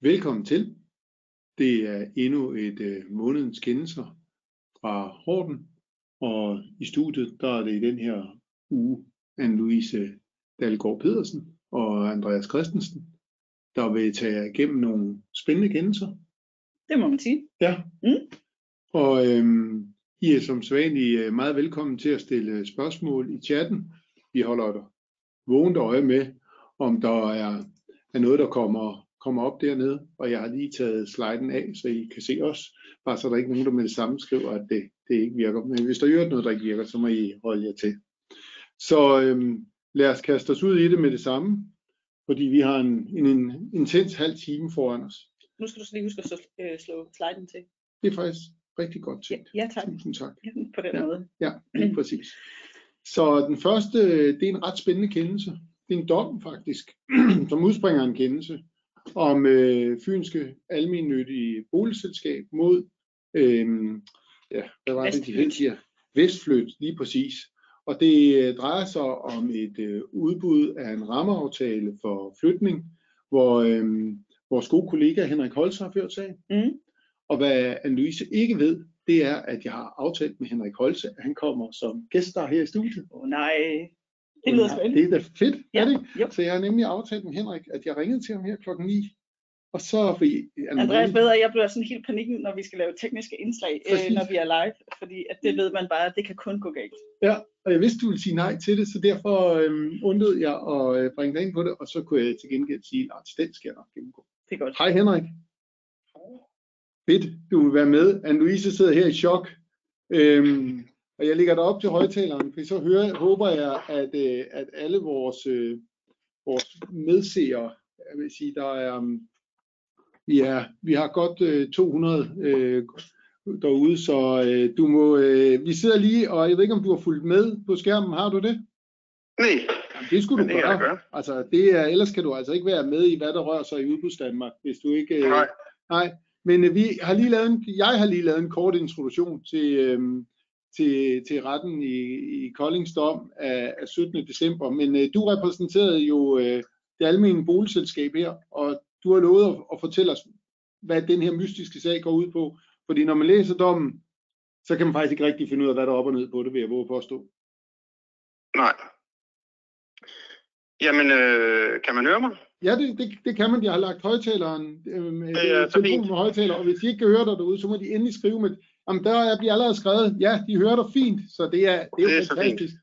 Velkommen til. Det er endnu et øh, månedens kendelser fra Horten, og i studiet der er det i den her uge Anne-Louise Dalgaard Pedersen og Andreas Christensen, der vil tage igennem nogle spændende kendelser. Det må man sige. Ja. Mm. Og øhm, I er som sædvanligt øh, meget velkommen til at stille spørgsmål i chatten. Vi holder der vågent øje med, om der er, er noget, der kommer kommer op dernede, og jeg har lige taget sliden af, så I kan se os, bare så der ikke er nogen, der med det samme skriver, at det, det ikke virker. Men hvis der er noget, der ikke virker, så må I holde jer til. Så øhm, lad os kaste os ud i det med det samme, fordi vi har en, en, en intens halv time foran os. Nu skal du så lige huske at slå, øh, slå sliden til. Det er faktisk rigtig godt tænkt. Ja, ja tak. Tusind tak. Ja, på den Ja. måde. Ja, lige præcis. Så den første, det er en ret spændende kendelse. Det er en dom faktisk, som udspringer en kendelse om øh, Fynske Almennyttige Boligselskab mod, øh, ja, hvad var det, de hed her? Vestflyt, lige præcis. Og det øh, drejer sig om et øh, udbud af en rammeaftale for flytning, hvor øh, vores gode kollega Henrik Holst har ført sagen. Mm. Og hvad Anne-Louise ikke ved, det er, at jeg har aftalt med Henrik Holse, at han kommer som gæststar her i studiet. Åh oh, nej, det lyder spændende. Det er da fedt, Ja, er det ikke? Så jeg har nemlig aftalt med Henrik, at jeg ringede til ham her klokken 9. Og så fordi Andreas ved, at jeg bliver sådan helt panikken, når vi skal lave tekniske indslag, øh, Præcis. når vi er live, fordi at det ved man bare, at det kan kun gå galt. Ja, og jeg vidste, du ville sige nej til det, så derfor øhm, undlod jeg at øh, bringe dig ind på det, og så kunne jeg til gengæld sige, at den skal jeg nok gennemgå. Det er godt. Hej Henrik. Fedt, du vil være med. Anne-Louise sidder her i chok. Øhm, og jeg lægger dig op til højtaleren, for så hører, håber jeg, at, øh, at alle vores, øh, vores medseere, jeg vil sige, der er, um, vi, er vi har godt øh, 200 øh, derude, så øh, du må, øh, vi sidder lige, og jeg ved ikke, om du har fulgt med på skærmen, har du det? Nej, Jamen, det skulle du det gøre. gøre. Altså, det er, ellers kan du altså ikke være med i, hvad der rører sig i udbuds Danmark, hvis du ikke... øh, Nej, Nej, men øh, vi har lige lavet en, jeg har lige lavet en kort introduktion til, øhm, til, til retten i, i Koldings dom af, af 17. december, men øh, du repræsenterede jo øh, det almindelige boligselskab her, og du har lovet at, at fortælle os, hvad den her mystiske sag går ud på, fordi når man læser dommen, så kan man faktisk ikke rigtig finde ud af, hvad der er op og ned på det, vil jeg våge påstå. nej. Jamen, øh, kan man høre mig? Ja, det, det, det kan man. Jeg har lagt højtaleren, øh, med, Det er telefonen med højtaler, og hvis de ikke kan høre dig derude, så må de endelig skrive med, jamen der er bliver allerede skrevet, ja, de hører dig fint, så det er, det er, Det er fantastisk.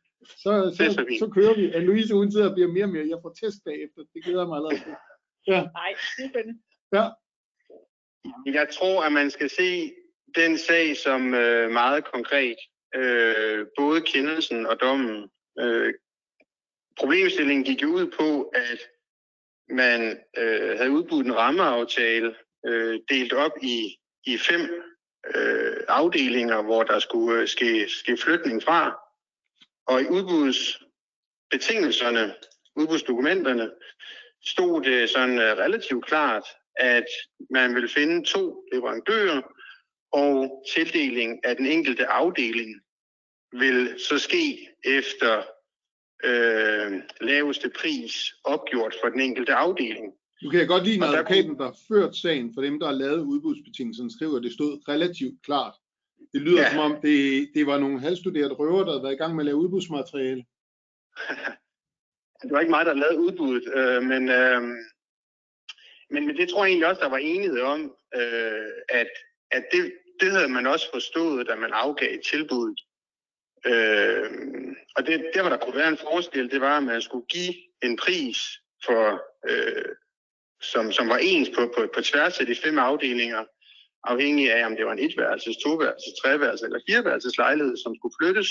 Så, så, Det er så, så så kører vi. Anne-Louise, hun sidder og bliver mere og mere, jeg får test bagefter, det glæder jeg mig allerede til. Ja, Nej, det er spændende. ja, Jeg tror, at man skal se den sag som øh, meget konkret. Øh, både kendelsen og dommen. Øh, problemstillingen gik jo ud på, at man øh, havde udbudt en rammeaftale øh, delt op i, i fem øh, afdelinger, hvor der skulle øh, ske, ske flytning fra. Og i udbudsbetingelserne, udbudsdokumenterne, stod det sådan øh, relativt klart, at man ville finde to leverandører, og tildeling af den enkelte afdeling vil så ske efter øh, laveste pris opgjort for den enkelte afdeling nu kan jeg godt lide, når der advokaten, der har ført sagen for dem, der har lavet udbudsbetingelserne, skriver, at det stod relativt klart. Det lyder Ja. som om, det, det var nogle halvstuderede røver, der havde været i gang med at lave udbudsmateriale. Det var ikke mig, der lavede udbuddet, øh, men, øh, men, men det tror jeg egentlig også, der var enighed om, øh, at, at det, det havde man også forstået, da man afgav et tilbud. Øh, og det, der, hvor der kunne være en forskel, det var, at man skulle give en pris, for, øh, som, som var ens på, på, på tværs af de fem afdelinger, afhængig af, om det var en etværelses, toværelses, treværelses eller fireværelses lejlighed, som skulle flyttes.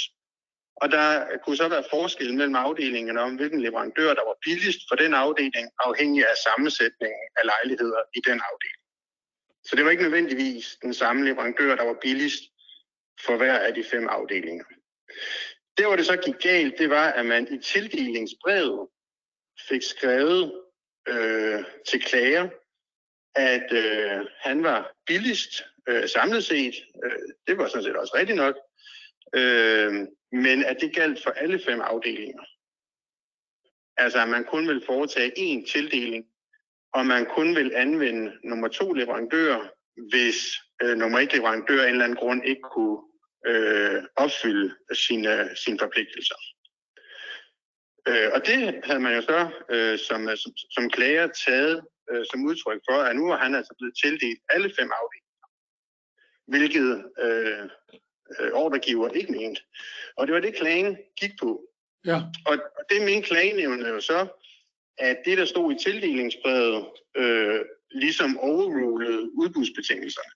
Og der kunne så være forskel mellem afdelingerne om, hvilken leverandør, der var billigst for den afdeling, afhængig af sammensætningen af lejligheder i den afdeling. Så det var ikke nødvendigvis den samme leverandør, der var billigst for hver af de fem afdelinger. Der, hvor det så gik galt, det var, at man i tildelingsbrevet fik skrevet øh, til klager, at øh, han var billigst øh, samlet set. Øh, det var sådan set også rigtigt nok. Øh, men at det galt for alle fem afdelinger. Altså, at man kun vil foretage én tildeling, og man kun vil anvende nummer to leverandør, hvis øh, nummer et leverandør af en eller anden grund ikke kunne øh, opfylde sine, sine forpligtelser. Øh, og det havde man jo så øh, som, som, som klager taget øh, som udtryk for, at nu er han altså blevet tildelt alle fem afdelinger, hvilket øh, øh, ordregiver ikke mente. Og det var det, klagen gik på. Ja. Og, og det mente klagenævnet jo så, at det, der stod i tildelingsbrevet, øh, ligesom overrulede udbudsbetingelserne.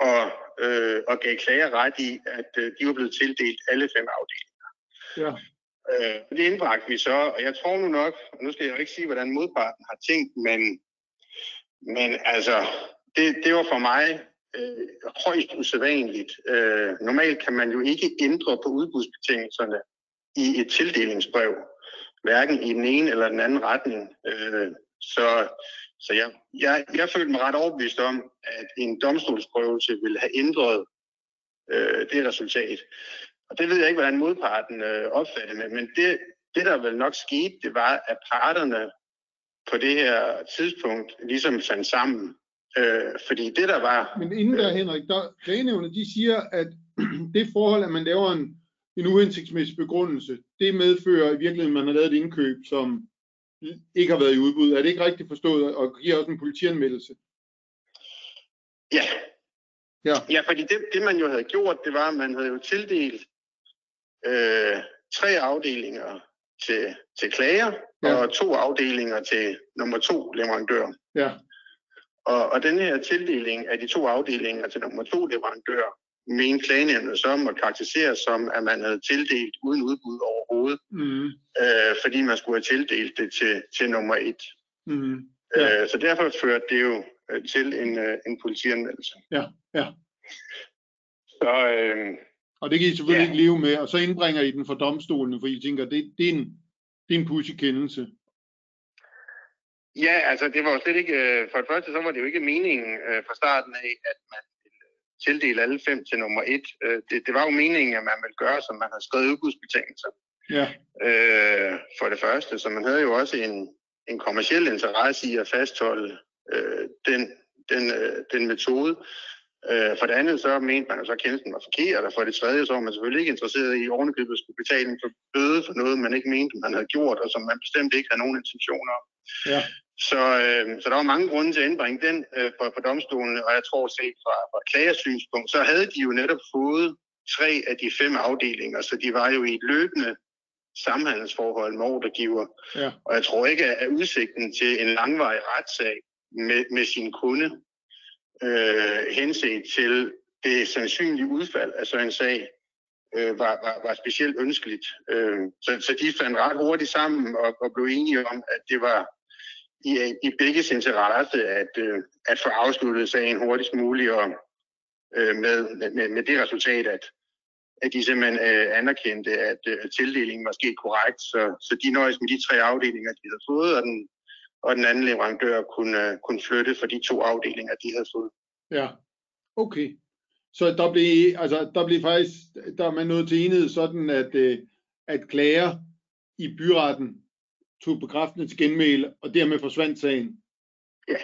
Og, øh, og gav klager ret i, at øh, de var blevet tildelt alle fem afdelinger. Ja. Øh, det indbragte vi så, og jeg tror nu nok, og nu skal jeg jo ikke sige, hvordan modparten har tænkt, men, men altså, det, det var for mig øh, højst usædvanligt. Øh, normalt kan man jo ikke ændre på udbudsbetingelserne i et tildelingsbrev, hverken i den ene eller den anden retning. Øh, så så jeg, jeg, jeg følte mig ret overbevist om, at en domstolsprøvelse ville have ændret øh, det resultat. Og det ved jeg ikke, hvordan modparten øh, opfattede med, men det, det, der vel nok skete, det var, at parterne på det her tidspunkt ligesom fandt sammen. Øh, fordi det, der var... Men inden der, Henrik, der klagenævnet, de siger, at det forhold, at man laver en, en uhensigtsmæssig begrundelse, det medfører i virkeligheden, at man har lavet et indkøb, som ikke har været i udbud. Er det ikke rigtigt forstået, og giver også en politianmeldelse? Ja. Ja. Ja, fordi det, det man jo havde gjort, det var, at man havde jo tildelt øh, tre afdelinger til, til klager, Ja. og to afdelinger til nummer to leverandør. Ja. Og, og den her tildeling af de to afdelinger til nummer to leverandør, mente klagenævnet så må karakteriseres som, at man havde tildelt uden udbud overhovedet, Mm. øh, fordi man skulle have tildelt det til, til nummer et. Mm. Ja. Øh, så derfor førte det jo øh, til en, øh, en politianmeldelse. Ja, ja. Så øh, Og det kan I selvfølgelig Ja. ikke leve med, og så indbringer I den for domstolen, for I tænker, det, det er en, det er en pudsig kendelse. ja, altså det var jo slet ikke, øh, for det første så var det jo ikke meningen øh, fra starten af, at man ville tildele alle fem til nummer et. Øh, det, det var jo meningen, at man ville gøre, som man havde skrevet udbudsbetingelser. Ja, Øh, for det første, så man havde jo også en, en kommersiel interesse i at fastholde øh, den, den, øh, den metode. Øh, for det andet, så mente man jo så, at kendelsen var forkert, og for det tredje, så var man selvfølgelig ikke interesseret i ovenikøbet skulle betale en for bøde for noget, man ikke mente, man havde gjort, og som man bestemt ikke havde nogen intentioner om. ja, Så, øh, så der var mange grunde til at indbringe den øh, for, for domstolen, og jeg tror set fra, fra klagersynspunkt, så havde de jo netop fået tre af de fem afdelinger, så de var jo i et løbende samhandelsforhold med ordregiver. ja, Og jeg tror ikke, at udsigten til en langvarig retssag med, med sin kunde øh, henset til det sandsynlige udfald af sådan en sag, øh, var, var, var specielt ønskeligt. Øh, så, så de fandt ret hurtigt sammen og, og blev enige om, at det var i, i begges interesse at, øh, at få afsluttet sagen hurtigst muligt og øh, med, med, med det resultat, at, at de simpelthen øh, anerkendte, at øh, tildelingen var sket korrekt. Så, så de nøjes med de tre afdelinger, de havde fået, og den, og den anden leverandør kunne, øh, kunne flytte for de to afdelinger, de havde fået. ja. Okay. Så der blev, altså, der blev faktisk, der er man nået til enighed sådan, at, øh, at klager i byretten tog bekræftende til genmæle, og dermed forsvandt sagen. Ja.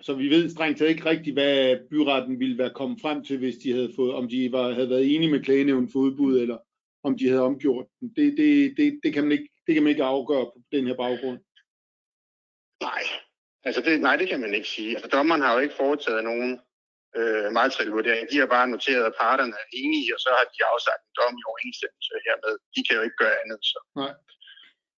Så vi ved strengt taget ikke rigtigt, hvad byretten ville være kommet frem til, hvis de havde fået, om de var, havde været enige med klagenævnen for udbud, eller om de havde omgjort den. Det, det, det, det, kan man ikke, det kan man ikke afgøre på den her baggrund. Nej, altså det, nej, det kan man ikke sige. Altså, dommeren har jo ikke foretaget nogen øh, vurdering. De har bare noteret, at parterne er enige, og så har de afsagt en dom i overensstemmelse hermed. De kan jo ikke gøre andet. Så.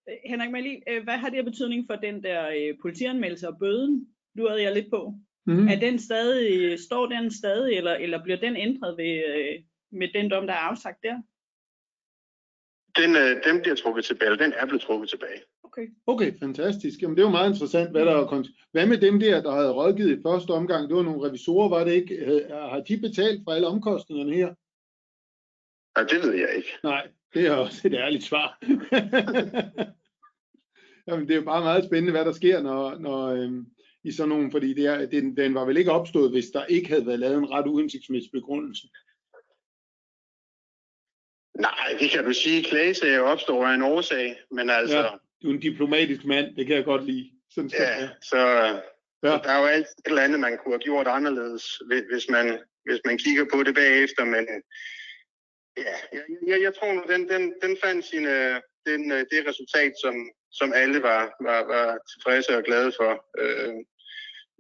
Øh, Henrik Malin, øh, hvad har det af betydning for den der øh, politianmeldelse og bøden? Du havde jeg lidt på. Mm. Er den stadig, står den stadig, eller, eller bliver den ændret ved, øh, med den dom, der er afsagt der? Den, øh, den bliver trukket tilbage, eller den er blevet trukket tilbage. Okay. Okay, fantastisk. Jamen, det var meget interessant, hvad der er kons- Hvad med dem der, der havde rådgivet i første omgang? Det var nogle revisorer, var det ikke? Har de betalt for alle omkostningerne her? Ja, det ved jeg ikke. Nej, det er også et ærligt svar. Jamen, det er jo bare meget spændende, hvad der sker, når, når øhm, i sådan nogle, fordi det er, den, den var vel ikke opstået, hvis der ikke havde været lavet en ret uhensigtsmæssig begrundelse. Nej, det kan du sige. Klagesager opstår af en årsag, men altså, Ja. Du er en diplomatisk mand, det kan jeg godt lide. Sådan skal Ja, så, Ja. så der er jo alt et eller andet, man kunne have gjort anderledes, hvis, man, hvis man kigger på det bagefter, men ja, jeg, jeg, jeg tror nu, den, den, den fandt sine, den, øh, det resultat, som, som alle var, var, var tilfredse og glade for. Øh,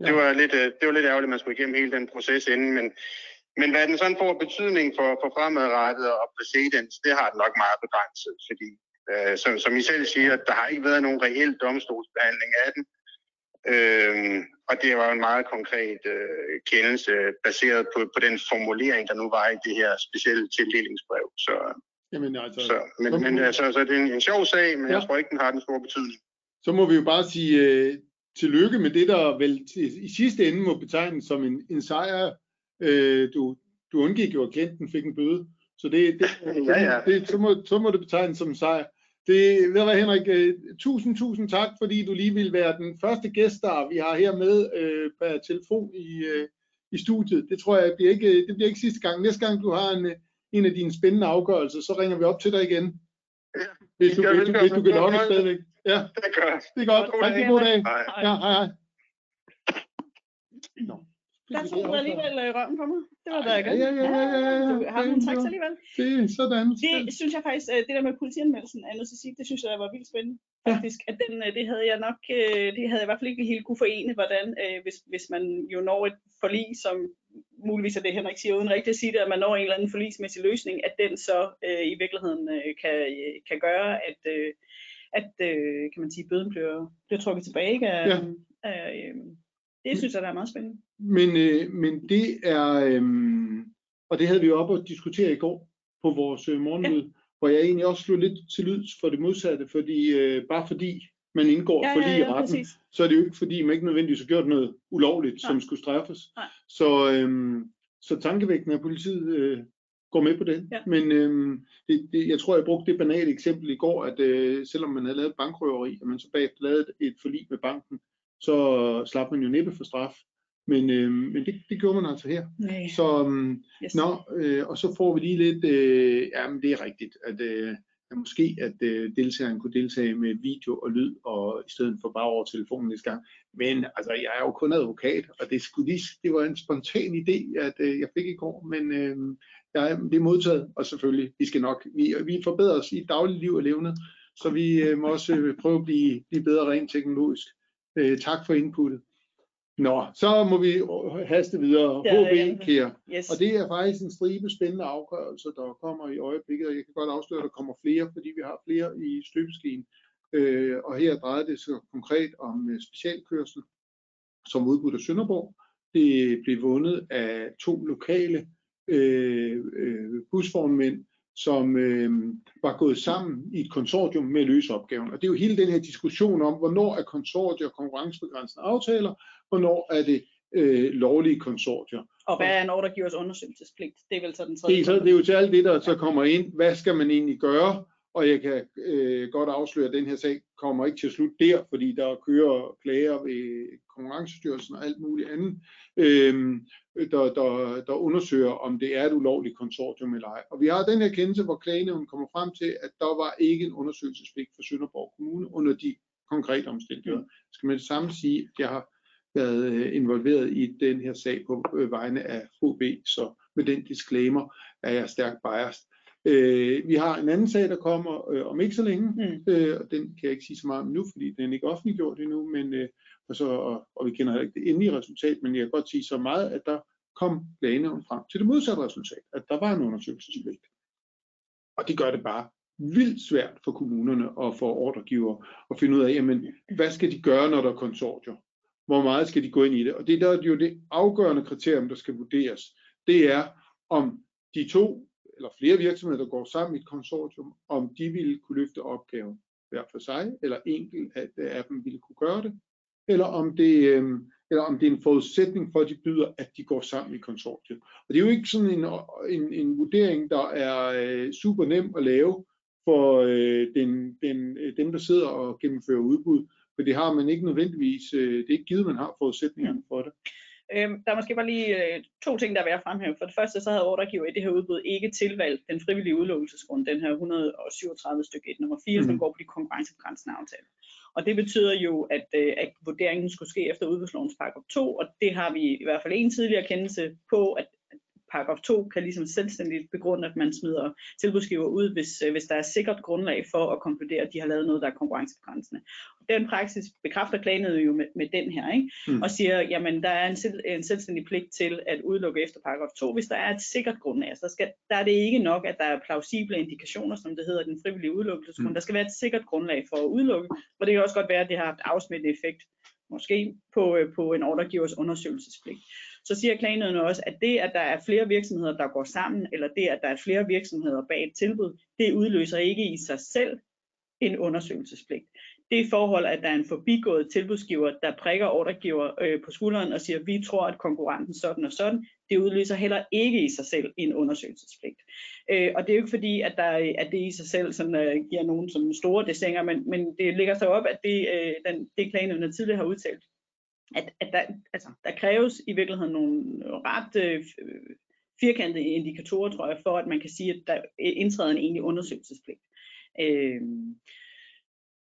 det, var lidt, øh, det var lidt ærgerligt, at man skulle igennem hele den proces inden, men, men hvad den sådan får betydning for, for fremadrettet og præcedens, det har den nok meget begrænset, fordi øh, som, som I selv siger, der har ikke været nogen reel domstolsbehandling af den. Øhm, og det var en meget konkret øh, kendelse baseret på, på den formulering, der nu var i det her specielle tildelingsbrev. Så, Jamen, altså, så, men, så- men altså, så det er en, en sjov sag, men Ja. jeg tror ikke, den har den store betydning. så må vi jo bare sige øh, tillykke med det, der vel til, i sidste ende må betegnes som en, en sejr. Øh, du, du undgik jo, at klienten fik en bøde. Så det, det, Ja, ja. det så, må, så må det betegnes som en sejr. Det, ved du hvad, Henrik, øh, tusind, tusind tak, fordi du lige vil være den første gæststar, vi har her med øh, per telefon i, øh, i studiet. Det tror jeg bliver ikke, det bliver ikke sidste gang. Næste gang du har en, en af dine spændende afgørelser, så ringer vi op til dig igen. Ja, Hvis du, hvis du, hvis du kan logge fornøjelse. stadigvæk. Ja, Det gør det er godt. Rigtig god dag. Hej. Ja, hej, hej. Nå. Der tog du alligevel øh, røven på mig. Det var da Ja, godt. ja, ja, ja, ja, ja. Du har nogle tricks alligevel. Det er sådan. Det synes jeg faktisk, øh, det der med politianmeldelsen, er at sige, det synes jeg var vildt spændende. Ja. Faktisk, at den, øh, det havde jeg nok, det havde jeg i hvert fald ikke helt kunne forene, hvordan, hvis, hvis man jo når et forlig, som muligvis er det Henrik siger, uden rigtigt at sige det, at man når en eller anden forligsmæssig løsning, at den så øh, i virkeligheden øh, kan, kan gøre, at, øh, at øh, kan man sige, bøden bliver, bliver trukket tilbage. Ikke? Ja. øh, det synes jeg, der er meget spændende. Men, øh, men det er, øhm, og det havde vi jo op at diskutere i går på vores øh, morgenmøde, ja. hvor jeg egentlig også slog lidt til lyds for det modsatte, fordi øh, bare fordi man indgår Ja, forlig ja, i ja, retten, præcis. så er det jo ikke fordi, man ikke nødvendigvis har gjort noget ulovligt, Nej. som skulle straffes. Nej. Så, øhm, så tankevægten af politiet øh, går med på det. Ja. Men øhm, det, det, jeg tror, jeg brugte det banale eksempel i går, at øh, selvom man havde lavet bankrøveri, og man så bagefter lavede et, et forlig med banken, så slap man jo næppe for straf. Men, øh, men det, det gjorde man altså her. Nej. Så, um, Yes. nå, øh, og så får vi lige lidt, øh, ja, men det er rigtigt, at, øh, at måske at øh, deltageren kunne deltage med video og lyd, og i stedet for bare over telefonen næste gang. Men altså, jeg er jo kun advokat, og det, skulle lige, det var en spontan idé, at øh, jeg fik i går, men øh, jeg, det er modtaget, og selvfølgelig, vi skal nok, vi, vi forbedrer os i dagligliv og levnet, så vi øh, må også øh, prøve at blive, blive bedre rent teknologisk. Øh, tak for inputtet. Nå, så må vi haste videre. Ja, HB, ja. Kære. Yes. Og det er faktisk en stribe spændende afgørelser, der kommer i øjeblikket, og jeg kan godt afsløre, at der kommer flere, fordi vi har flere i støbeskeen. Øh, og her drejer det sig konkret om øh, specialkørsel, som udbudt af Sønderborg. Det blev vundet af to lokale øh, øh, busvognmænd, som øh, var gået sammen i et konsortium med at løse opgaven. Og det er jo hele den her diskussion om, hvornår er konsortier og konkurrencebegrænsende aftaler, hvornår er det øh, lovlige konsortier. Og hvad er en ordregivers undersøgelsespligt? Det er vel så den tredje. Det er, så, det er jo til alt det, der så kommer ind. Hvad skal man egentlig gøre? Og jeg kan øh, godt afsløre, at den her sag kommer ikke til at slutte der, fordi der kører klager ved Konkurrencestyrelsen og alt muligt andet, øh, der, der, der undersøger, om det er et ulovligt konsortium eller ej. Og vi har den her kendelse, hvor klagenævnen kommer frem til, at der var ikke en undersøgelsespligt for Sønderborg Kommune under de konkrete omstændigheder. Skal man det samme sige, at jeg har været øh, involveret i den her sag på øh, vegne af HB, så med den disclaimer er jeg stærkt biased. Øh, vi har en anden sag, der kommer øh, om ikke så længe, Mm. øh, og den kan jeg ikke sige så meget om nu, fordi den er ikke offentliggjort endnu, men, øh, og, så, og, og vi kender heller ikke det endelige resultat, men jeg kan godt sige så meget, at der kom klagenævnen frem til det modsatte resultat, at der var en undersøgelsespligt. Og det gør det bare vildt svært for kommunerne og for ordregiver at finde ud af, jamen, hvad skal de gøre, når der er konsortier? Hvor meget skal de gå ind i det? Og det er der jo det afgørende kriterium, der skal vurderes. Det er, om de to eller flere virksomheder, der går sammen i et konsortium, om de ville kunne løfte opgaven hver for sig, eller enkelt af, af dem ville kunne gøre det, eller om det, øh, eller om det er en forudsætning for, at de byder, at de går sammen i konsortiet. Og det er jo ikke sådan en, en, en vurdering, der er øh, super nem at lave for øh, den, den, øh, dem, der sidder og gennemfører udbud, for det har man ikke nødvendigvis, øh, det er ikke givet, man har forudsætningerne for det. Øhm, der er måske bare lige øh, to ting, der er værd at fremhæve. For det første, så havde ordregiver i det her udbud ikke tilvalgt den frivillige udlåelsesgrund, den her 137 stykke 1, nummer 4, mm. som går på de konkurrencebegrænsende aftaler. Og det betyder jo, at, øh, at vurderingen skulle ske efter udbudslovens paragraf 2, og det har vi i hvert fald en tidligere kendelse på, at paragraf 2 kan ligesom selvstændigt begrunde, at man smider tilbudsgiver ud, hvis, øh, hvis der er sikkert grundlag for at konkludere, at de har lavet noget, der er konkurrencebegrænsende. Den praksis bekræfter klagenødet jo med, med den her, ikke? Mm. og siger, jamen der er en, selv, en selvstændig pligt til at udelukke efter paragraf 2, hvis der er et sikkert grundlag. Altså, der, skal, der er det ikke nok, at der er plausible indikationer, som det hedder den frivillige udelukkelsesgrund. Mm. Der skal være et sikkert grundlag for at udelukke, og det kan også godt være, at det har haft afsmittende effekt måske på, øh, på en ordregivers undersøgelsespligt så siger klagenødene også, at det, at der er flere virksomheder, der går sammen, eller det, at der er flere virksomheder bag et tilbud, det udløser ikke i sig selv en undersøgelsespligt. Det forhold, at der er en forbigået tilbudsgiver, der prikker ordregiver øh, på skulderen og siger, vi tror, at konkurrenten sådan og sådan, det udløser heller ikke i sig selv en undersøgelsespligt. Øh, og det er jo ikke fordi, at, der, at det i sig selv sådan, øh, giver nogen sådan store desinger, men, men det ligger så op, at det, øh, den, det klagenødene tidligere har udtalt, at, at der, altså, der kræves i virkeligheden nogle ret øh, firkantede indikatorer, tror jeg, for at man kan sige, at der indtræder en egentlig undersøgelsespligt. Øh,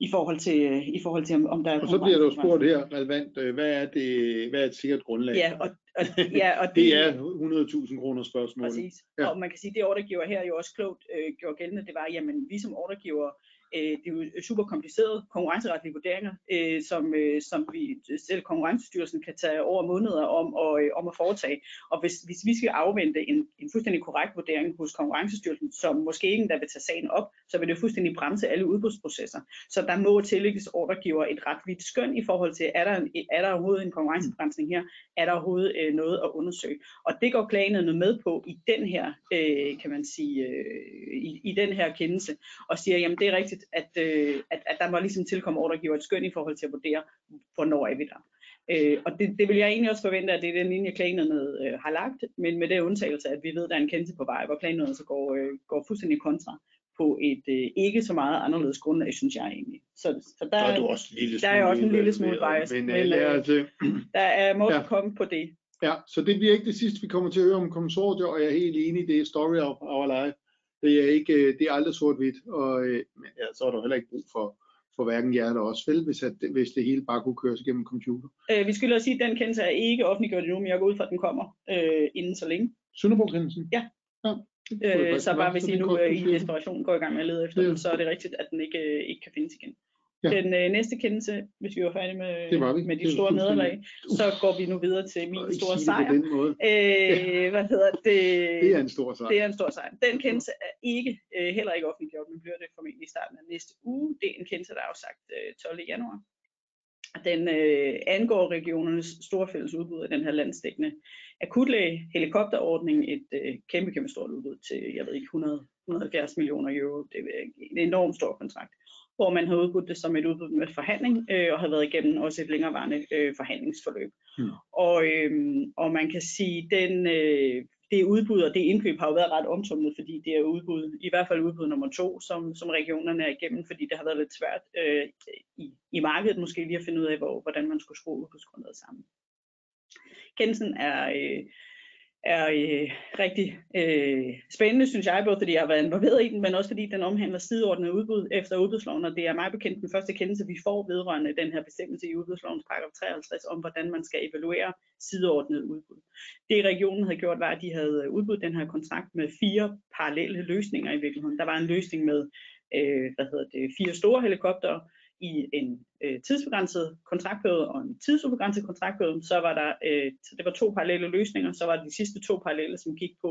i forhold til, i forhold til om, om der er Og så bliver der jo spurgt her relevant, øh, hvad er, det, hvad er et sikkert grundlag? Ja, og, og, ja, og det, det er 100.000 kroner spørgsmål. Præcis. Ja. Og man kan sige, at det ordregiver her jo også klogt øh, gjorde gældende, det var, jamen vi som ordregiver øh, det er jo øh, super komplicerede konkurrenceretlige vurderinger, øh, som, øh, som vi øh, selv konkurrencestyrelsen kan tage over måneder om, og, øh, om at foretage. Og hvis, hvis vi skal afvente en, en fuldstændig korrekt vurdering hos konkurrencestyrelsen, som måske ingen der vil tage sagen op, så vil det fuldstændig bremse alle udbudsprocesser. Så der må tillægges ordregiver et ret vidt skøn i forhold til, er der, er der overhovedet en konkurrencebegrænsning her? Er der overhovedet øh, noget at undersøge? Og det går klagenerne med på i den her, øh, kan man sige, øh, i, i den her kendelse, og siger, jamen det er rigtigt, at, øh, at, at der må ligesom tilkomme ordregiver et skøn i forhold til at vurdere, hvornår er vi der. Øh, og det, det vil jeg egentlig også forvente, at det er den linje, klagenødet øh, har lagt, men med det undtagelse, at vi ved, at der er en kendelse på vej, hvor klagenødet så går, øh, går fuldstændig kontra på et øh, ikke så meget anderledes grundlag, synes jeg egentlig. Så, så der, er, du også lille der er også en lille smule bias, men, men, men øh, altså, der er må ja. komme på det. Ja, så det bliver ikke det sidste, vi kommer til at høre om konsortier, og jeg er helt enig, det er story of our life. Det er ikke, øh, det er aldrig sort-hvidt, og øh, men, ja, så er der heller ikke brug for, for hverken jer eller os, vel, hvis, at, hvis det hele bare kunne køres igennem computer. Øh, vi skylder at sige, at den kendelse er ikke offentliggjort endnu, men jeg går ud fra, at den kommer øh, inden så længe. Sønderborg-kendelsen? Ja. ja. Øh, så bare hvis I nu øh, i desperation går i gang med at lede efter Ja. den, så er det rigtigt, at den ikke, øh, ikke kan findes igen. Ja. Den øh, næste kendelse, hvis vi var færdige med, Det var vi. med de store nederlag, så går vi nu videre til min store sejr. Øh, hvad hedder det? Det er en stor sejr. Det er en stor sejr. Den kendelse er ikke, øh, heller ikke offentliggjort, men bliver det formentlig i starten af næste uge. Det er en kendelse, der er afsagt øh, 12. januar. Den øh, angår regionernes store fælles udbud af den her landsdækkende akutlæge helikopterordning, et øh, kæmpe, kæmpe stort udbud til, jeg ved ikke, 100, 170 millioner euro. Det er en enormt stor kontrakt hvor man har udbudt det som et udbud med forhandling, øh, og har været igennem også et længerevarende øh, forhandlingsforløb. Hmm. Og, øh, og man kan sige, den, øh, det udbud og det indkøb har jo været ret omtumlet, fordi det er udbud, i hvert fald udbud nummer to, som, som regionerne er igennem, fordi det har været lidt svært øh, i, i markedet måske lige at finde ud af, hvor, hvordan man skulle skrue udbudsgrundlaget sammen. Kendelsen er, øh, er øh, rigtig øh, spændende, synes jeg, både fordi jeg har været involveret i den, men også fordi den omhandler sideordnet udbud efter udbudsloven, og det er meget bekendt den første kendelse, vi får vedrørende den her bestemmelse i udbudslovens paragraf 53 om, hvordan man skal evaluere sideordnet udbud. Det regionen havde gjort, var, at de havde udbudt den her kontrakt med fire parallelle løsninger i virkeligheden. Der var en løsning med øh, hvad hedder det, fire store helikoptere, i en øh, tidsbegrænset kontraktperiode og en tidsubegrænset kontraktperiode, så var der, øh, så det var to parallelle løsninger, så var det de sidste to parallelle, som gik på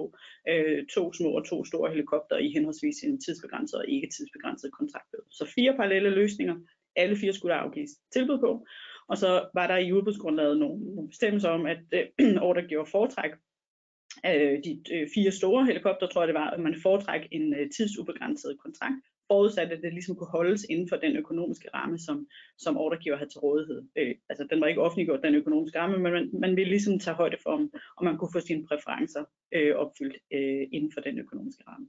øh, to små og to store helikopter i henholdsvis en tidsbegrænset og ikke tidsbegrænset kontraktperiode. Så fire parallelle løsninger, alle fire skulle der afgives tilbud på, og så var der i udbudsgrundlaget nogle, nogle bestemmelser om, at øh, ordregiver foretræk øh, de øh, fire store helikopter, tror jeg det var, at man foretræk en øh, tidsubegrænset kontrakt, forudsat at det ligesom kunne holdes inden for den økonomiske ramme, som, som ordregiver havde til rådighed. Øh, altså den var ikke offentliggjort, den økonomiske ramme, men man, man ville ligesom tage højde for, om, om man kunne få sine præferencer øh, opfyldt øh, inden for den økonomiske ramme.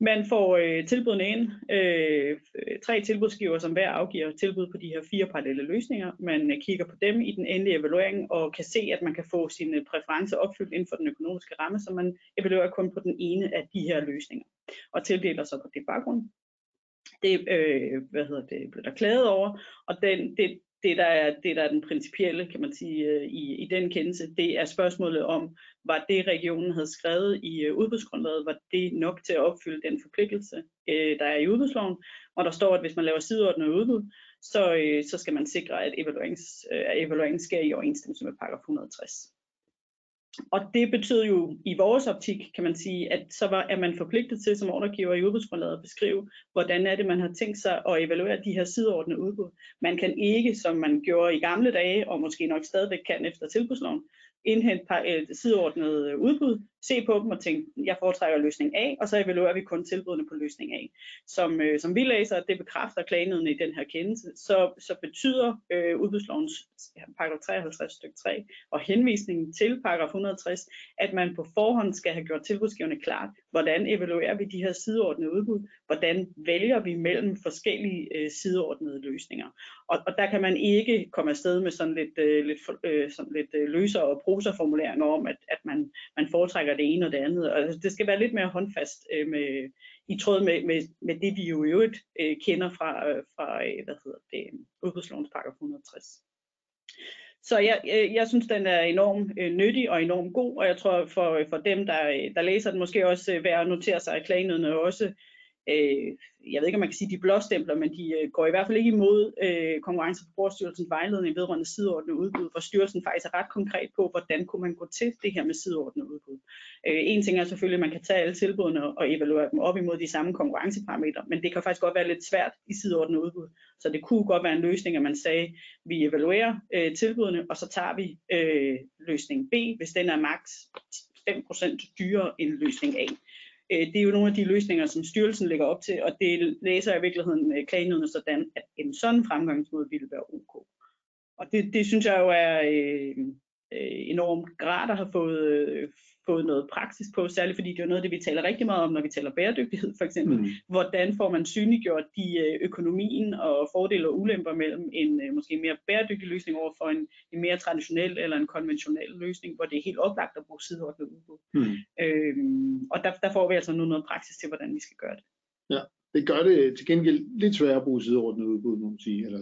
Man får øh, tilbudene ind, øh, tre tilbudsgiver, som hver afgiver tilbud på de her fire parallelle løsninger. Man øh, kigger på dem i den endelige evaluering og kan se, at man kan få sine præferencer opfyldt inden for den økonomiske ramme, så man evaluerer kun på den ene af de her løsninger og tildeler så på det baggrund det, øh, hvad hedder det, blev der klaget over, og den, det, det, der er, det, der er den principielle, kan man sige, øh, i, i den kendelse, det er spørgsmålet om, var det regionen havde skrevet i øh, udbudsgrundlaget, var det nok til at opfylde den forpligtelse, øh, der er i udbudsloven, og der står, at hvis man laver sideordnet udbud, så, øh, så skal man sikre, at evalueringen, øh, evalueringen sker i overensstemmelse med paragraf 160. Og det betyder jo i vores optik, kan man sige, at så var, er man forpligtet til som ordregiver i udbudsgrundlaget at beskrive, hvordan er det, man har tænkt sig at evaluere de her sideordnede udbud. Man kan ikke, som man gjorde i gamle dage, og måske nok stadigvæk kan efter tilbudsloven, indhente et øh, sideordnede øh, udbud, se på dem og tænke, jeg foretrækker løsning A, og så evaluerer vi kun tilbudene på løsning A. Som, øh, som vi læser, det bekræfter klagenødene i den her kendelse, så, så betyder øh, udbudslovens paragraf 53 stykke 3 og henvisningen til paragraf 160, at man på forhånd skal have gjort tilbudsgivende klart, hvordan evaluerer vi de her sideordnede udbud, hvordan vælger vi mellem forskellige øh, sideordnede løsninger. Og, og der kan man ikke komme afsted med sådan lidt, øh, lidt, øh, sådan lidt øh, løsere og proserformuleringer om, at, at man, man foretrækker det ene og det andet. Og altså, det skal være lidt mere håndfast øh, med, i tråd med, med, med det, vi jo i øvrigt øh, kender fra, øh, fra øh, hvad hedder det, udbudslovens paragraf 160. Så jeg, jeg, jeg synes, den er enormt øh, nyttig og enormt god, og jeg tror for, øh, for dem, der, der læser den, måske også øh, værd at notere sig, at klagenødene også øh, jeg ved ikke, om man kan sige, de blåstempler, men de øh, går i hvert fald ikke imod øh, Konkurrence- og Forbrugerstyrelsens vejledning vedrørende sideordnet udbud, hvor styrelsen faktisk er ret konkret på, hvordan kunne man gå til det her med sideordnet udbud. Øh, en ting er selvfølgelig, at man kan tage alle tilbudene og evaluere dem op imod de samme konkurrenceparametre, men det kan faktisk godt være lidt svært i sideordnet udbud. Så det kunne godt være en løsning, at man sagde, vi evaluerer øh, tilbudene, og så tager vi øh, løsning B, hvis den er maks 5% dyrere end løsning A. Øh, det er jo nogle af de løsninger, som styrelsen lægger op til, og det læser jeg i virkeligheden øh, klagenødene sådan, at en sådan fremgangsmåde ville være ok. Og det, det synes jeg jo er øh, øh enormt grad at have fået, øh, fået noget praksis på, særligt fordi det er noget af det, vi taler rigtig meget om, når vi taler bæredygtighed for eksempel. Mm. Hvordan får man synliggjort de øh, økonomien og fordele og ulemper mellem en øh, måske mere bæredygtig løsning over for en, en mere traditionel eller en konventionel løsning, hvor det er helt oplagt at bruge sideordnet udbud. Mm. Øhm, og der, der får vi altså nu noget praksis til, hvordan vi skal gøre det. Ja, det gør det til gengæld lidt sværere at bruge sideordnet udbud, må man sige. Eller,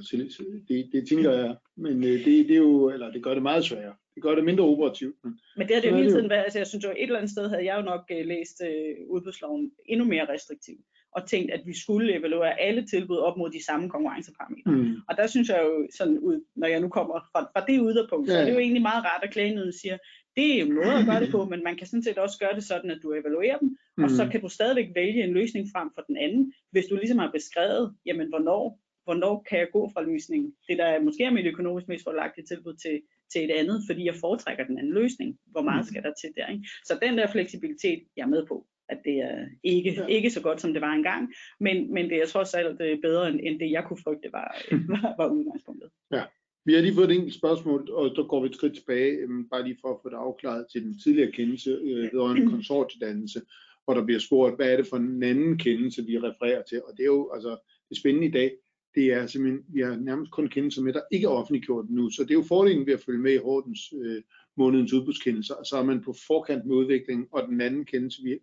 det, det tænker jeg, men det, det, er jo, eller det gør det meget sværere det gør det mindre operativt. Men, men det har det jo hele tiden været, altså jeg synes jo et eller andet sted havde jeg jo nok uh, læst uh, udbudsloven endnu mere restriktiv og tænkt, at vi skulle evaluere alle tilbud op mod de samme konkurrenceparametre. Mm. Og der synes jeg jo sådan ud, når jeg nu kommer fra, fra det udgangspunkt, ja. så er det jo egentlig meget rart, at klagenøden siger, det er jo noget at gøre det på, men man kan sådan set også gøre det sådan, at du evaluerer dem, mm. og så kan du stadigvæk vælge en løsning frem for den anden, hvis du ligesom har beskrevet, jamen hvornår, hvornår kan jeg gå fra løsningen, det der måske er mit økonomisk mest forlagte tilbud til, til et andet, fordi jeg foretrækker den anden løsning. Hvor meget mm. skal der til der? Ikke? Så den der fleksibilitet, jeg er med på, at det er ikke, ja. ikke så godt, som det var engang, men, men det er trods alt er bedre, end, end det jeg kunne frygte var, var, var udgangspunktet. Ja. Vi har lige fået et enkelt spørgsmål, og så går vi et skridt tilbage, øhm, bare lige for at få det afklaret til den tidligere kendelse øh, vedrørende konsortiedannelse, hvor der bliver spurgt, hvad er det for en anden kendelse, vi refererer til, og det er jo altså det spændende i dag, det er simpelthen, vi har nærmest kun kendelser med, der ikke er offentliggjort nu. Så det er jo fordelen ved at følge med i Hortens øh, månedens udbudskendelser. Så er man på forkant med udviklingen, og den anden kendelse, vi,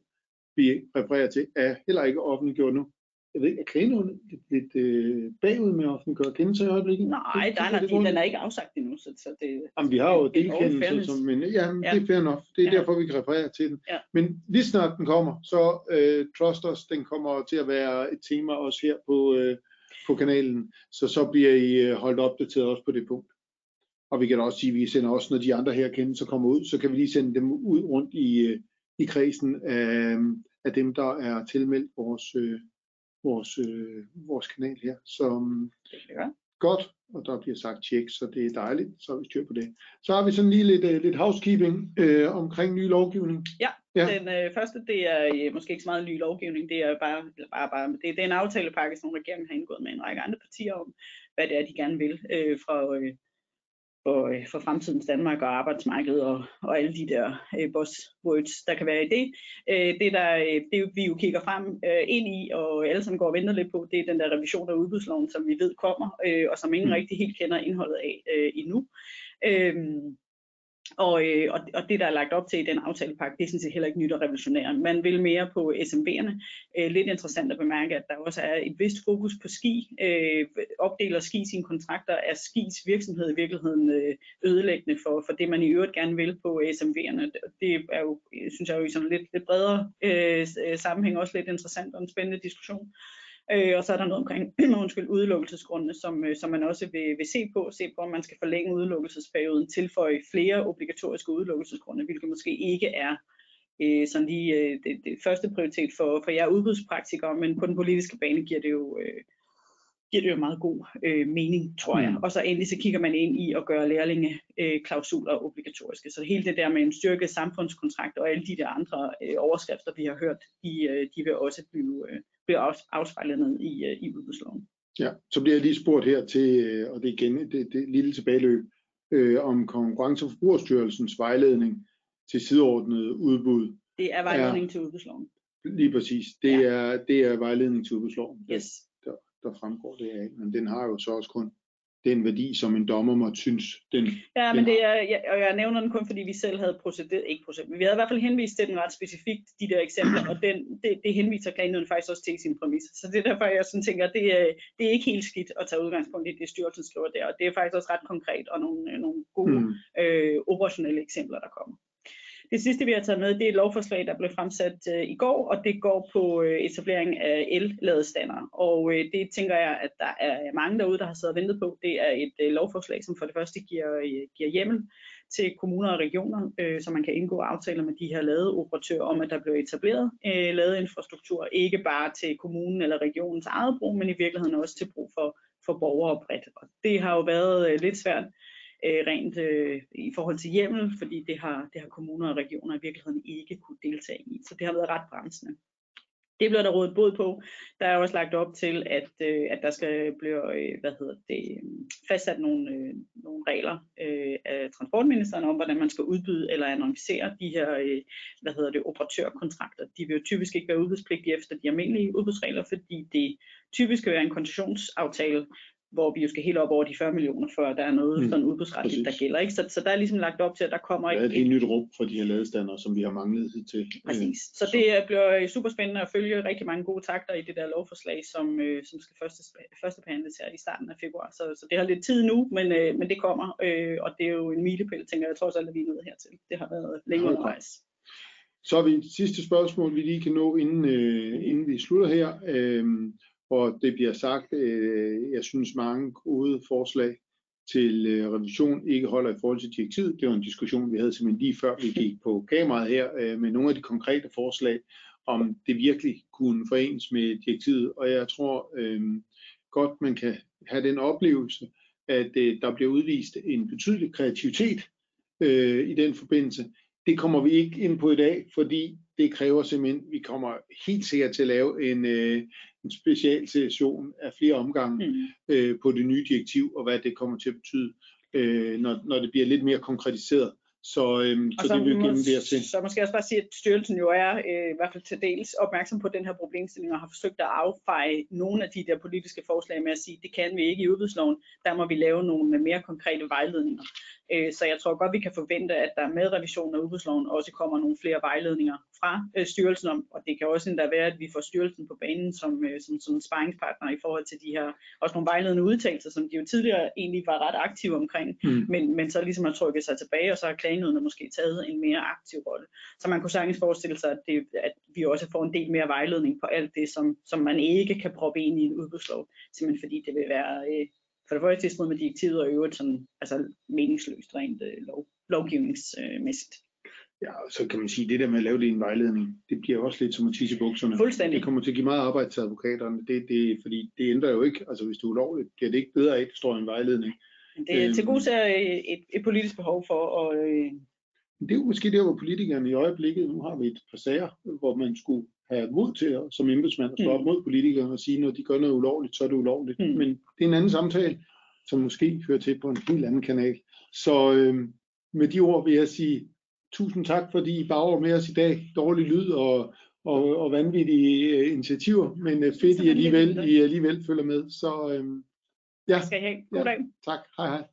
vi refererer til, er heller ikke offentliggjort nu. Jeg ved ikke, er klagenånden lidt, lidt øh, bagud med at offentliggøre kendelser i øjeblikket? Nej, der er, den er ikke afsagt endnu. Så, så det, Jamen, vi har jo delkendelser, som, men ja, men ja, det er fair nok. Det er ja. derfor, vi kan referere til den. Ja. Men lige snart den kommer, så øh, Trust Us, den kommer til at være et tema også her på, øh, på kanalen, så så bliver I øh, holdt opdateret også på det punkt. Og vi kan da også sige, at vi sender også, når de andre her kendelser kommer ud, så kan vi lige sende dem ud rundt i, øh, i kredsen af, af dem, der er tilmeldt vores, øh, vores, vores kanal her. Så ja. godt, og der bliver sagt tjek, så det er dejligt, så har vi styr på det. Så har vi sådan lige lidt, lidt housekeeping øh, omkring ny lovgivning. Ja. Ja. Den øh, første, det er øh, måske ikke så meget ny lovgivning, det er bare, eller bare, bare det, det er en aftalepakke, som regeringen har indgået med en række andre partier om, hvad det er, de gerne vil øh, fra, øh, for, øh, for fremtidens Danmark og arbejdsmarkedet og, og alle de der øh, buzzwords, der kan være i det. Øh, det, der, øh, det vi jo kigger frem øh, ind i, og alle som går og venter lidt på, det er den der revision af udbudsloven, som vi ved kommer, øh, og som ingen mm. rigtig helt kender indholdet af øh, endnu. Øh, og, øh, og, og det, der er lagt op til i den aftalepakke, det er sådan set heller ikke nyt og revolutionært. Man vil mere på SMB'erne. Øh, lidt interessant at bemærke, at der også er et vist fokus på ski. Øh, opdeler ski sine kontrakter, er skis virksomhed i virkeligheden øh, ødelæggende for, for det, man i øvrigt gerne vil på SMB'erne. Det er jo, synes jeg jo i sådan lidt, lidt bredere øh, sammenhæng også lidt interessant og en spændende diskussion. Øh, og så er der noget omkring undskyld, udelukkelsesgrundene, som, øh, som man også vil, vil se på, se på, om man skal forlænge udelukkelsesperioden, tilføje flere obligatoriske udelukkelsesgrunde, hvilket måske ikke er øh, sådan lige øh, det, det første prioritet for, for jer udbudspraktikere, men på den politiske bane giver det jo, øh, giver det jo meget god øh, mening, tror jeg. Mm. Og så endelig så kigger man ind i at gøre lærlingeklausuler øh, obligatoriske. Så hele det der med en styrket samfundskontrakt og alle de der andre øh, overskrifter, vi har hørt, de, øh, de vil også blive, øh, blive afspejlet ned i, øh, i udbudsloven. Ja, så bliver jeg lige spurgt her til, øh, og det er igen det, det lille tilbageløb, øh, om Konkurrence- og Forbrugerstyrelsens vejledning til sideordnet udbud. Det er vejledning er, til udbudsloven. Lige præcis. Det, ja. er, det er vejledning til udbudsloven. Yes der fremgår det af, men den har jo så også kun den værdi, som en dommer måtte synes, den Ja, den men det er, jeg, og jeg nævner den kun, fordi vi selv havde procederet, ikke procederet, men vi havde i hvert fald henvist til den ret specifikt, de der eksempler, og den, det, det henviser klagenøden faktisk også til i sin præmis. Så det er derfor, jeg sådan tænker, det, det er ikke helt skidt at tage udgangspunkt i det, styrelsen skriver der, og det er faktisk også ret konkret, og nogle, nogle gode mm. øh, operationelle eksempler, der kommer. Det sidste, vi har taget med, det er et lovforslag, der blev fremsat øh, i går, og det går på øh, etablering af el-ladestander. Og øh, det tænker jeg, at der er mange derude, der har siddet og ventet på. Det er et øh, lovforslag, som for det første giver, øh, giver hjemmel til kommuner og regioner, øh, så man kan indgå aftaler med de her ladeoperatører om, at der bliver etableret øh, ladeinfrastruktur, ikke bare til kommunen eller regionens eget brug, men i virkeligheden også til brug for, for borgere bredt. Og det har jo været øh, lidt svært øh, rent øh, i forhold til hjemmel, fordi det har, det har kommuner og regioner i virkeligheden ikke kunne deltage i. Så det har været ret bremsende. Det bliver der rådet bod på. Der er også lagt op til, at, øh, at der skal blive øh, hvad hedder det, fastsat nogle, øh, nogle regler øh, af transportministeren om, hvordan man skal udbyde eller annoncere de her øh, hvad hedder det, operatørkontrakter. De vil jo typisk ikke være udbudspligtige efter de almindelige udbudsregler, fordi det typisk vil være en koncessionsaftale, hvor vi jo skal helt op over de 40 millioner, før der er noget mm. sådan udbudsretligt, der gælder. Ikke? Så, så der er ligesom lagt op til, at der kommer... Der er et helt nyt rum for de her ladestander, som vi har manglet til. Præcis. Så, så det bliver super spændende at følge rigtig mange gode takter i det der lovforslag, som, øh, som skal første, første behandles her i starten af februar. Så, så det har lidt tid nu, men, øh, men det kommer, øh, og det er jo en milepæl, tænker jeg, trods alt, at vi er nået hertil. Det har været længe okay. undervejs. Så har vi et sidste spørgsmål, vi lige kan nå, inden, øh, inden vi slutter her. Øh, og det bliver sagt, øh, jeg synes mange gode forslag til øh, revision ikke holder i forhold til direktivet. Det var en diskussion, vi havde simpelthen lige før vi gik på kameraet her øh, med nogle af de konkrete forslag, om det virkelig kunne forenes med direktivet. Og jeg tror øh, godt, man kan have den oplevelse, at øh, der bliver udvist en betydelig kreativitet øh, i den forbindelse. Det kommer vi ikke ind på i dag, fordi det kræver simpelthen, vi kommer helt sikkert til at lave en, øh, en specialsession af flere omgange mm. øh, på det nye direktiv, og hvad det kommer til at betyde, øh, når, når det bliver lidt mere konkretiseret. Så, øhm, så, så det vil vi gennem det til. Så måske også bare sige, at styrelsen jo er øh, i hvert fald til dels opmærksom på den her problemstilling og har forsøgt at affeje nogle af de der politiske forslag med at sige, det kan vi ikke i udbudsloven, der må vi lave nogle mere konkrete vejledninger. Øh, så jeg tror godt, vi kan forvente, at der med revisionen af udbudsloven også kommer nogle flere vejledninger fra øh, styrelsen om, og det kan også endda være, at vi får styrelsen på banen som, øh, som, som sparringspartner i forhold til de her, også nogle vejledende udtalelser, som de jo tidligere egentlig var ret aktive omkring, mm. men, men så ligesom har trykket sig tilbage, og så har klagenødene måske taget en mere aktiv rolle. Så man kunne sagtens forestille sig, at, det, at vi også får en del mere vejledning på alt det, som, som man ikke kan proppe ind i en udbudslov, simpelthen fordi det vil være øh, for det første i strid med direktivet, og i øvrigt sådan, altså meningsløst rent øh, lov, lovgivningsmæssigt. Ja, så kan man sige, det der med at lave det i en vejledning, det bliver også lidt som at tisse i bukserne. Fuldstændig. Det kommer til at give meget arbejde til advokaterne, det, det, fordi det ændrer jo ikke, altså hvis du er ulovligt, bliver det ikke bedre af, at det står i en vejledning. Det er til god et, et, et politisk behov for at... Øh... Det er jo måske der, hvor politikerne i øjeblikket, nu har vi et par sager, hvor man skulle have mod til at, som embedsmand at stå op mm. mod politikerne og sige, når de gør noget ulovligt, så er det ulovligt. Mm. Men det er en anden samtale, som måske hører til på en helt anden kanal. Så øh, med de ord vil jeg sige tusind tak, fordi I bager med os i dag. Dårlig lyd og, og, og vanvittige øh, initiativer, men øh, fedt, I alligevel, I alligevel følger med. Så øh, ja. Skal I have god dag. Ja, tak. Hej hej.